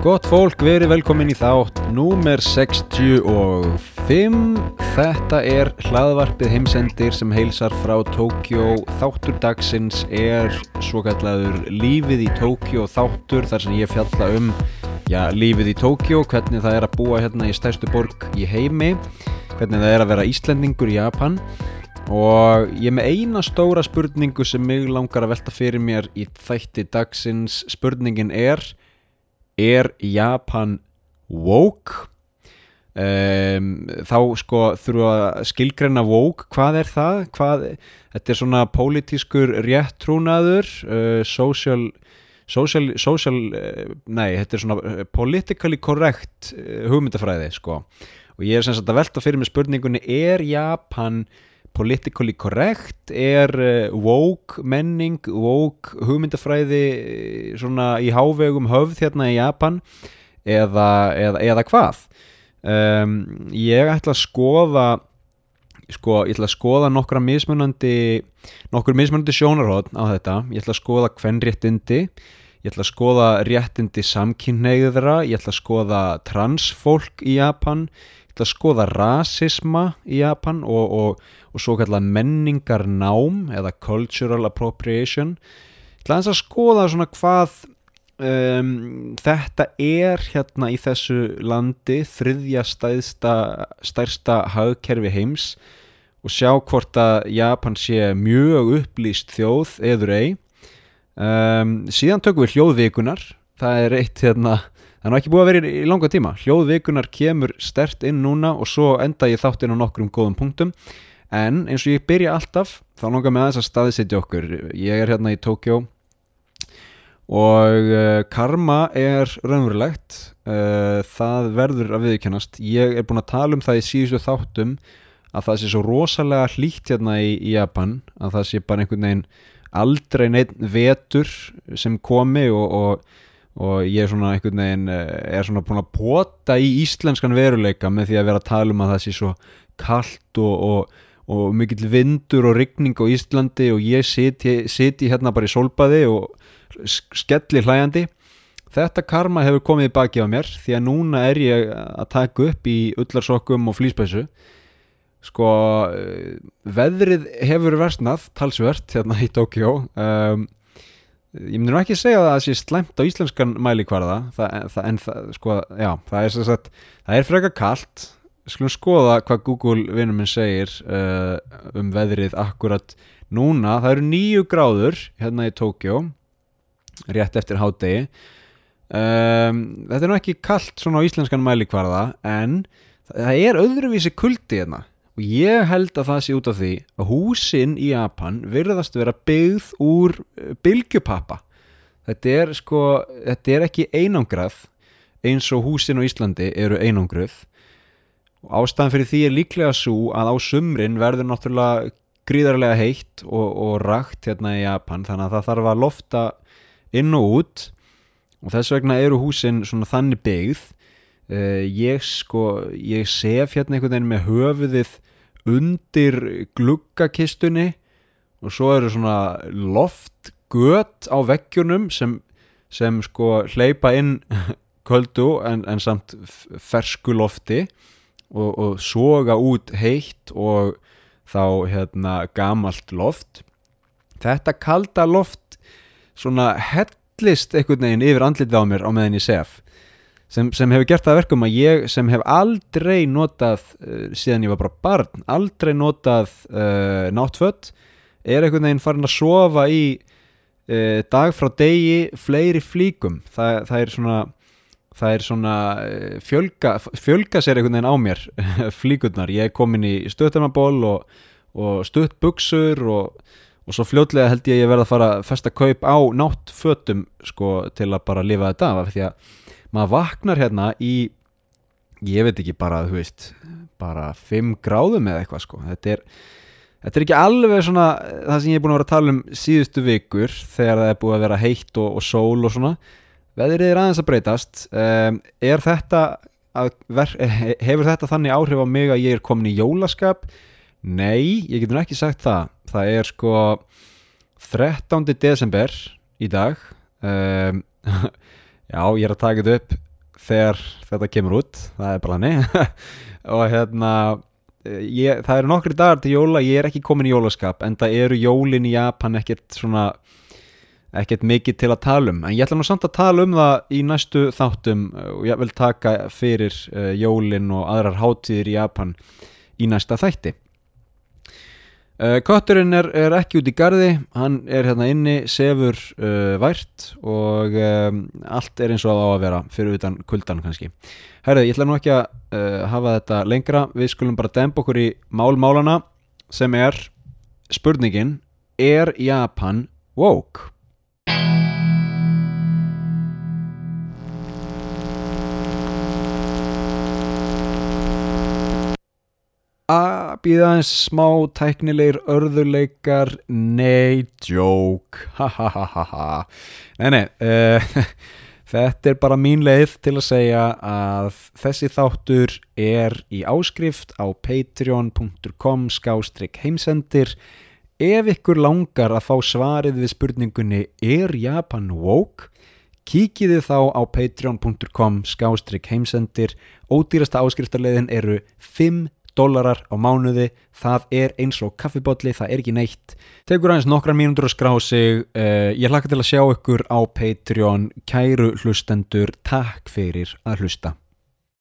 Gott fólk, verið velkomin í þátt Númer 65 Þetta er hlaðvarpið heimsendir sem heilsar frá Tókjó Þáttur dagsins er svo kallaður Lífið í Tókjó þáttur þar sem ég fjalla um já, lífið í Tókjó, hvernig það er að búa hérna í stærstu borg í heimi hvernig það er að vera Íslendingur í Japan. Og ég er með eina stóra spurningu sem mig langar að velta fyrir mér í þætti dagsins. Spurningin er er Japan woke? Um, þá sko þurfa að skilgreina woke. Hvað er það? Hvað, þetta er svona pólitískur réttrúnaður uh, social social, social uh, nei, þetta er svona uh, politically correct hugmyndafræði sko. Og ég er sem sagt að velta fyrir mig spurningunni er Japan politically correct er uh, woke menning, woke hugmyndafræði uh, svona í hávegum höfð hérna í Japan eða, eða, eða hvað? Um, ég ætla að skoða sko, ég ætla að skoða nokkra mismunandi nokkur mismunandi sjónarhótt á þetta. Ég ætla að skoða hvernréttindi ég ætla að skoða réttindi samkynneigðra ég ætla að skoða transfólk í Japan að skoða rasisma í Japan og, og, og svo kallar menningar nám eða cultural appropriation. Ætla að skoða svona hvað um, þetta er hérna í þessu landi þriðja stæðsta, stærsta hagkerfi heims og sjá hvort að Japan sé mjög upplýst þjóð eður ei. Um, síðan tökum við hljóðvikunar. Það er eitt hérna það er ekki búið að vera í langa tíma. Hljóðvikunar kemur stert inn núna og svo enda ég þátt inn á nokkrum góðum punktum. En eins og ég byrja alltaf þá langar mig aðeins að staðsetja okkur. Ég er hérna í Tókjó og uh, karma er raunverulegt. Uh, það verður að viðkennast ég er búin að tala um það í síðustu þáttum að það sé svo rosalega hlýtt hérna í Japan að það sé bara einhvern veginn aldrei neitt vetur sem komi og, og, og ég er svona einhvern veginn er svona búin að pota í íslenskan veruleika með því að vera að tala um að það sé svo kallt og, og, og mikill vindur og rigning á Íslandi og ég siti, siti hérna bara í solbaði og skelli hlæjandi. Þetta karma hefur komið baki á mér því að núna er ég að taka upp í ullarsokkum og flýspessu sko veðrið hefur versnað talsvert hérna í Tókjó um, ég myndir nú ekki segja að það sé slæmt á íslenskan mælikvarða það, það, en það, sko, já, það er sagt, það er freka kallt skulum skoða hvað Google vinnum minn segir uh, um veðrið akkurat núna, það eru nýju gráður hérna í Tókjó rétt eftir hádegi. Um, þetta er nú ekki kallt svona á íslenskan mælikvarða en það er öðruvísi kuldi hérna og ég held að það sé út af því að húsin í Japan virðast vera byggð úr bylgjupappa. Þetta er sko þetta er ekki einangrað eins og húsin á Íslandi eru einangruð. Og ástæðan fyrir því er líklega svo að á sumrin verður náttúrulega gríðarlega heitt og, og rakt hérna í Japan þannig að það þarf að lofta inn og út. Og þess vegna eru húsin svona þannig byggð. Uh, ég sko ég sef hérna einhvern veginn með höfuðið undir gluggakistunni og svo eru svona loftgöt á veggjunum sem, sem sko hleypa inn köldu en, en samt fersku lofti og, og soga út heitt og þá hérna gamalt loft. Þetta kalda loft svona hellist einhvern veginn yfir andlitið á mér á meðan ég sef sem, sem hefur gert það verkum að ég sem hef aldrei notað uh, síðan ég var bara barn, aldrei notað uh, náttfött er einhvern veginn farin að sofa í uh, dag frá degi fleiri flíkum. Það, það er svona það er svona fjölga, fjölga sér einhvern veginn á mér flíkurnar, ég er komin í stöðtarmaból og, og stöðtbuksur og og svo fljótlega held ég að ég verða að fara að festa kaup á náttfötum sko til að bara lifa þetta af því að maður vaknar hérna í ég veit ekki bara, þú veist bara 5 gráðum eða eitthvað sko. Þetta er, þetta er ekki alveg svona það sem ég er búin að vera að tala um síðustu vikur þegar það er búin að vera heitt og, og sól og svona. Veðrið er aðeins að breytast. Um, er þetta ver, hefur þetta þannig áhrif á mig að ég er komin í jólaskap? Nei, ég getur ekki sagt það. Það er sko 13. desember í dag. Um, já, ég er að taka þetta upp þegar þetta kemur út. Það er bara hannig og hérna ég, það eru nokkri dagar til jóla ég er ekki komin í jólaskap en það eru jólin í Japan ekkert svona ekkert mikið til að tala um. En ég ætla nú samt að tala um það í næstu þáttum og ég vil taka fyrir uh, jólin og aðrar hátíðir í Japan í næsta þætti Kötturinn er, er ekki út í gardi hann er hérna inni, sefur uh, vært og um, allt er eins og á að vera fyrir utan kuldan kannski Herðu, ég ætla nú ekki að hafa þetta lengra við skulum bara dempa okkur í málmálana sem er spurningin Er Japan woke? Býða eins smá tæknilegir örðuleikar nei, joke. Ha ha ha ha ha. Nei nei uh, þetta er bara mín leið til að segja að þessi þáttur er í áskrift á patreon.com skástrygg heimsendir. Ef ykkur langar að fá svarið við spurningunni er Japan woke? Kíkiði þá á patreon.com skástrygg heimsendir. Ódýrasta áskriftarleiðin eru 5 dólarar á mánuði, það er eins og kaffibotli, það er ekki neitt. Tegur aðeins nokkrar mínútur að skrá sig. Uh, ég hlakka til að sjá ykkur á Patreon. Kæru hlustendur, takk fyrir að hlusta